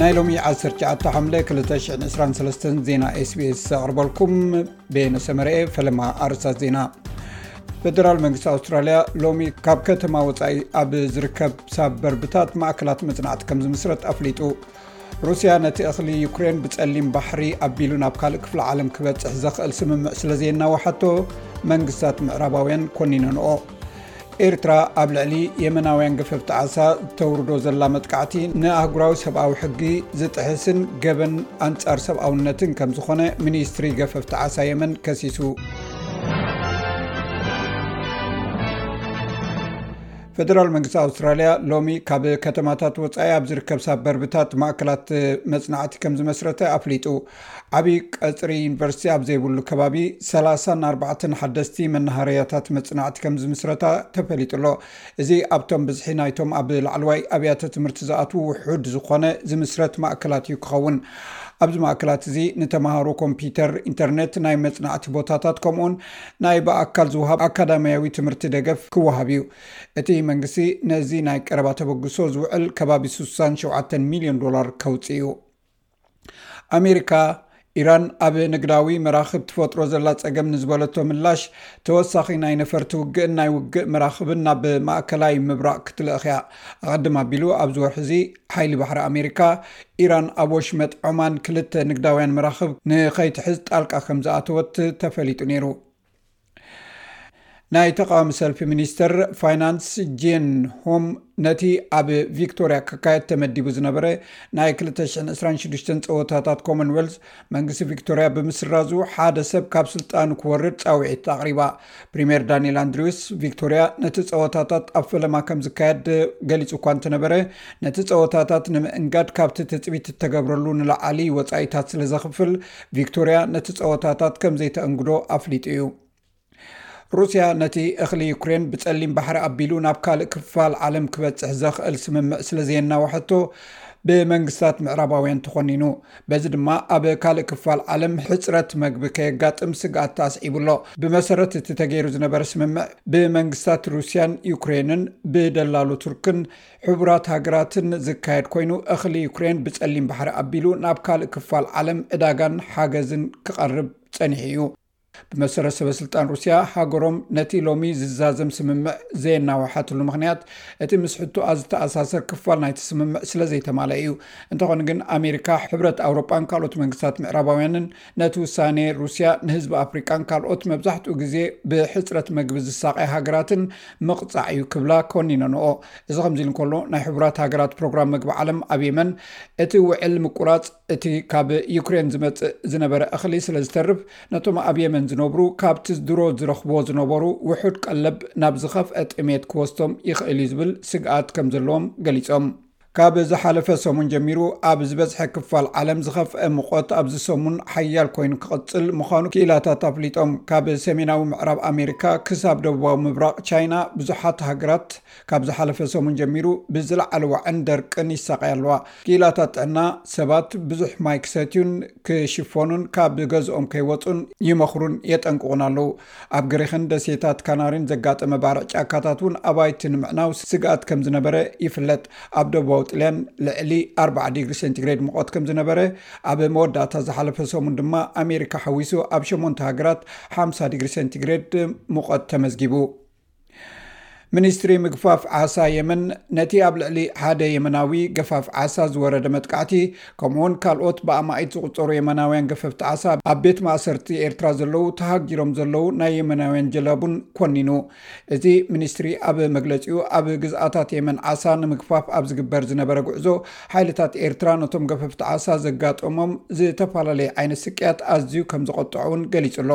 ናይ ሎሚ 19 ሓምለ 223 ዜና ስbስ ኣቕርበልኩም ቤነሰመርአ ፈለማ ኣርስታት ዜና ፈደራል መንግስቲ ኣውስትራልያ ሎሚ ካብ ከተማ ወፃኢ ኣብ ዝርከብ ሳብ በርብታት ማእከላት መፅናዕቲ ከም ዝምስረት ኣፍሊጡ ሩስያ ነቲ እኽሊ ዩክሬን ብጸሊም ባሕሪ ኣቢሉ ናብ ካልእ ክፍሊ ዓለም ክበጽሕ ዘኽእል ስምምዕ ስለ ዘየናዋሓቶ መንግስታት ምዕራባውያን ኮኒነንኦ ኤርትራ ኣብ ልዕሊ የመናውያን ገፈፍቲ ዓሳ ዝተውርዶ ዘላ መጥቃዕቲ ንኣህጉራዊ ሰብኣዊ ሕጊ ዝጥሕስን ገበን ኣንጻር ሰብኣውነትን ከም ዝኾነ ሚኒስትሪ ገፈፍቲ ዓሳ የመን ከሲሱ ፈደራል መንግስቲ ኣውስትራልያ ሎሚ ካብ ከተማታት ወፃኢ ኣብ ዝርከብ ሳበርብታት ማእከላት መፅናዕቲ ከም ዝመስረተ ኣፍሊጡ ዓብዪ ቀፅሪ ዩኒቨርሲቲ ኣብ ዘይብሉ ከባቢ 34 ሓደስቲ መናሃርያታት መፅናዕቲ ከም ዝምስረታ ተፈሊጡ ኣሎ እዚ ኣብቶም ብዝሒ ናይቶም ኣብ ላዕለዋይ ኣብያተ ትምህርቲ ዝኣትዉ ውሑድ ዝኾነ ዝምስረት ማእከላት እዩ ክኸውን ኣብዚ ማእከላት እዚ ንተምሃሮ ኮምፒውተር ኢንተርነት ናይ መፅናዕቲ ቦታታት ከምኡውን ናይ ብኣካል ዝውሃብ ኣካዳምያዊ ትምህርቲ ደገፍ ክወሃብ እዩ። እቲ መንግስቲ ነዚ ናይ ቀረባ ተበግሶ ዝውዕል ከባቢ ስሳን ሸውዓተን ሚልዮን ዶላር ከውጽእ እዩ። ኣሜሪካ፣ ኢራን ኣብ ንግዳዊ መራኽብ ትፈጥሮ ዘላ ጸገም ንዝበለቶ ምላሽ፣ ተወሳኺ ናይ ነፈርቲ ውግእን ናይ ውግእ መራኽብን ናብ ማእከላይ ምብራቕ ክትልእኽ እያ። ኣቐድም ኣቢሉ ኣብዚ ወርሒ'ዚ ሓይሊ ባሕሪ ኣሜሪካ፣ ኢራን ኣብ ወሽመጥ ዖማን ክልተ ንግዳውያን መራኽብ ንኸይትሕዝ ጣልቃ ከምዝኣተወት ተፈሊጡ ነይሩ። ናይ ተቓዋሚ ሰልፊ ሚኒስተር ፋይናንስ ጄን ሆም ነቲ ኣብ ቪክቶርያ ክካየድ ተመዲቡ ዝነበረ ናይ 2026 ጸወታታት ኮመንዌልዝ መንግስቲ ቪክቶርያ ብምስራዙ ሓደ ሰብ ካብ ስልጣኑ ክወርድ ፃውዒት ኣቕሪባ። ፕሪምየር ዳንኤል ኣንድሪውስ ቪክቶርያ ነቲ ፀወታታት ኣብ ፈለማ ከም ዝካየድ ገሊፁ እኳ እንተነበረ ነቲ ፀወታታት ንምእንጋድ ካብቲ ትፅቢት እተገብረሉ ንላዓሊ ወፃኢታት ስለ ዘኽፍል ቪክቶርያ ነቲ ፀወታታት ከም ዘይተእንግዶ ኣፍሊጡ እዩ። ሩስያ ነቲ እኽሊ ዩክሬን ብጸሊም ባሕሪ ኣቢሉ ናብ ካልእ ክፋል ዓለም ክበጽሕ ዘኽእል ስምምዕ ስለ ዘየናውሐቶ ብመንግስታት ምዕራባውያን ተኾኒኑ በዚ ድማ ኣብ ካልእ ክፋል ዓለም ሕፅረት መግቢ ከየጋጥም ስግኣት ተኣስዒቡ ኣሎ ብመሰረት እቲ ተገይሩ ዝነበረ ስምምዕ ብመንግስታት ሩስያን ዩክሬንን ብደላሉ ቱርክን ሕቡራት ሃገራትን ዝካየድ ኮይኑ እኽሊ ዩክሬን ብጸሊም ባሕሪ ኣቢሉ ናብ ካልእ ክፋል ዓለም ዕዳጋን ሓገዝን ክቐርብ ጸኒሑ እዩ ብመሰረት ሰበስልጣን ሩስያ ሃገሮም ነቲ ሎሚ ዝዛዘም ስምምዕ ዘየናውሓትሉ ምክንያት እቲ ምስ ሕቶኣ ዝተኣሳሰር ክፋል ናይቲ ስምምዕ ስለ ዘይተማለ እዩ እንተኾን ግን ኣሜሪካ ሕብረት ኣውሮጳን ካልኦት መንግስታት ምዕራባውያንን ነቲ ውሳኔ ሩስያ ንህዝቢ ኣፍሪቃን ካልኦት መብዛሕትኡ ግዜ ብሕፅረት መግቢ ዝሳቀያ ሃገራትን ምቕፃዕ እዩ ክብላ ኮኒነንኦ እዚ ከምዚ ኢሉ እንከሎ ናይ ሕቡራት ሃገራት ፕሮግራም መግቢ ዓለም ኣብ የመን እቲ ውዕል ምቁራፅ እቲ ካብ ዩክሬን ዝመፅእ ዝነበረ እኽሊ ስለዝተርፍ ነቶም ኣብ የመን ዝነብሩ ካብቲ ድሮ ዝረኽብዎ ዝነበሩ ውሑድ ቀለብ ናብ ዝኸፍአ ጥሜት ክወስቶም ይኽእል እዩ ዝብል ስግኣት ከም ዘለዎም ገሊፆም። ካብ ዝሓለፈ ሰሙን ጀሚሩ ኣብ ዝበዝሐ ክፋል ዓለም ዝኸፍአ ምቖት ኣብዚ ሰሙን ሓያል ኮይኑ ክቕፅል ምዃኑ ክኢላታት ኣፍሊጦም። ካብ ሰሜናዊ ምዕራብ ኣሜሪካ ክሳብ ደቡባዊ ምብራቕ ቻይና ብዙሓት ሃገራት ካብ ዝሓለፈ ሰሙን ጀሚሩ ብዝለዓለ ዋዕን ደርቅን ይሳቐያ ኣለዋ። ክኢላታት ጥዕና፣ ሰባት ብዙሕ ማይ ክሰትዩን ክሽፈኑን ካብ ገዝኦም ከይወጹን ይመኽሩን የጠንቅቑን ኣለዉ። ኣብ ግሪኽን ደሴታት ካናሪን ዘጋጠመ ባርዕ ጫካታት እውን ኣባይቲ ንምዕናው ስግኣት ከም ዝነበረ ይፍለጥ። ኣብ ደቡባዊ ጥልያን ልዕሊ ኣርብዓ ዲግሪ ሴንቲግሬድ ሙቐት ከም ዝነበረ፣ ኣብ መወዳእታ ዝሓለፈ ሰሙን ድማ ኣሜሪካ ሓዊሱ ኣብ ሸሞንተ ሃገራት ሓምሳ ዲግሪ ሴንቲግሬድ ሙቐት ተመዝጊቡ። ሚኒስትሪ ምግፋፍ ዓሳ የመን ነቲ ኣብ ልዕሊ ሓደ የመናዊ ገፋፍ ዓሳ ዝወረደ መጥቃዕቲ ከምኡ ውን ካልኦት ብኣማኢት ዝቁፀሩ የመናውያን ገፈፍቲ ዓሳ ኣብ ቤት ማእሰርቲ ኤርትራ ዘለው ተሃጊሮም ዘለው ናይ የመናውያን ጀላቡን ኮኒኑ እዚ ሚኒስትሪ ኣብ መግለፂኡ ኣብ ግዝኣታት የመን ዓሳ ንምግፋፍ ኣብ ዝግበር ዝነበረ ጉዕዞ ሓይልታት ኤርትራ ነቶም ገፈፍቲ ዓሳ ዘጋጠሞም ዝተፈላለዩ ዓይነት ስቅያት ኣዝዩ ከም ዘቆጠዑ ውን ገሊፁ ኣሎ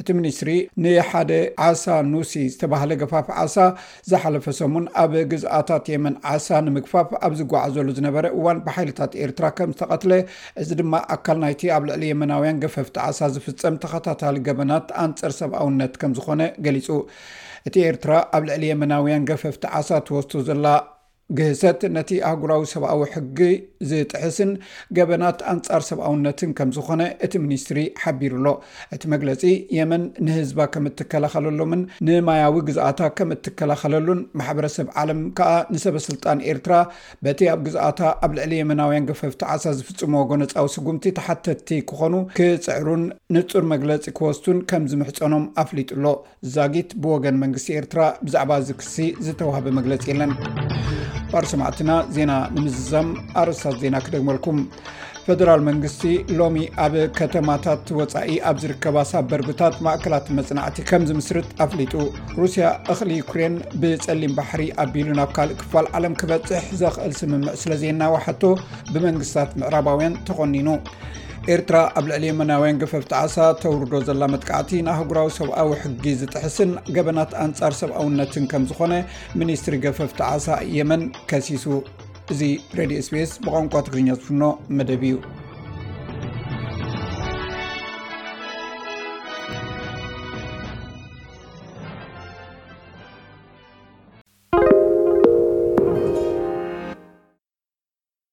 እቲ ሚኒስትሪ ንሓደ ዓሳ ኑሲ ዝተባህለ ገፋፍ ዓሳ ዝሓለፈ ሰሙን ኣብ ግዝኣታት የመን ዓሳ ንምግፋፍ ኣብ ዝጓዓዘሉ ዝነበረ እዋን ብሓይልታት ኤርትራ ከም ዝተቐትለ እዚ ድማ ኣካል ናይቲ ኣብ ልዕሊ የመናውያን ገፈፍቲ ዓሳ ዝፍፀም ተኸታታሊ ገበናት ኣንፅር ሰብኣውነት ከም ዝኾነ ገሊፁ እቲ ኤርትራ ኣብ ልዕሊ የመናውያን ገፈፍቲ ዓሳ ትወስቶ ዘላ ግህሰት ነቲ ኣህጉራዊ ሰብኣዊ ሕጊ ዝጥሕስን ገበናት ኣንጻር ሰብኣውነትን ከም ዝኾነ እቲ ሚኒስትሪ ሓቢሩ ኣሎ። እቲ መግለጺ፣ የመን ንህዝባ ከም እትከላኸለሎምን ንማያዊ ግዝኣታ ከም እትከላኸለሉን፣ ማሕበረሰብ ዓለም ከኣ ንሰበ ስልጣን ኤርትራ በቲ ኣብ ግዝኣታ ኣብ ልዕሊ የመናውያን ገፈፍቲ ዓሳ ዝፍጽምዎ ጎነጻዊ ስጉምቲ ተሓተትቲ ክኾኑ ክጽዕሩን ንጹር መግለጺ ክወስዱን ከም ዝምሕጸኖም ኣፍሊጡ ኣሎ። ዛጊት ብወገን መንግስቲ ኤርትራ ብዛዕባ እዚ ክሲ ዝተዋህበ መግለፂ የለን። ባር ሰማዕትና ዜና ንምዝዛም ኣርስታት ዜና ክደግመልኩም ፈደራል መንግስቲ ሎሚ ኣብ ከተማታት ወፃኢ ኣብ ዝርከባ ሳብ በርብታት ማእከላት መፅናዕቲ ከም ዝምስርት ኣፍሊጡ ሩስያ እኽሊ ዩክሬን ብፀሊም ባሕሪ ኣቢሉ ናብ ካልእ ክፋል ዓለም ክበፅሕ ዘኽእል ስምምዕ ስለዘየናዋሓቶ ብመንግስታት ምዕራባውያን ተኾኒኑ ኤርትራ ኣብ ልዕሊ የመናውያን ገፈፍቲ ዓሳ ተውርዶ ዘላ መጥቃዕቲ ንኣህጉራዊ ሰብኣዊ ሕጊ ዝጥሕስን ገበናት ኣንጻር ሰብኣውነትን ከም ዝኾነ ሚኒስትሪ ገፈፍቲ ዓሳ የመን ከሲሱ እዚ ሬድዮ ስቤስ ብቋንቋ ትግርኛ ዝፍኖ መደብ እዩ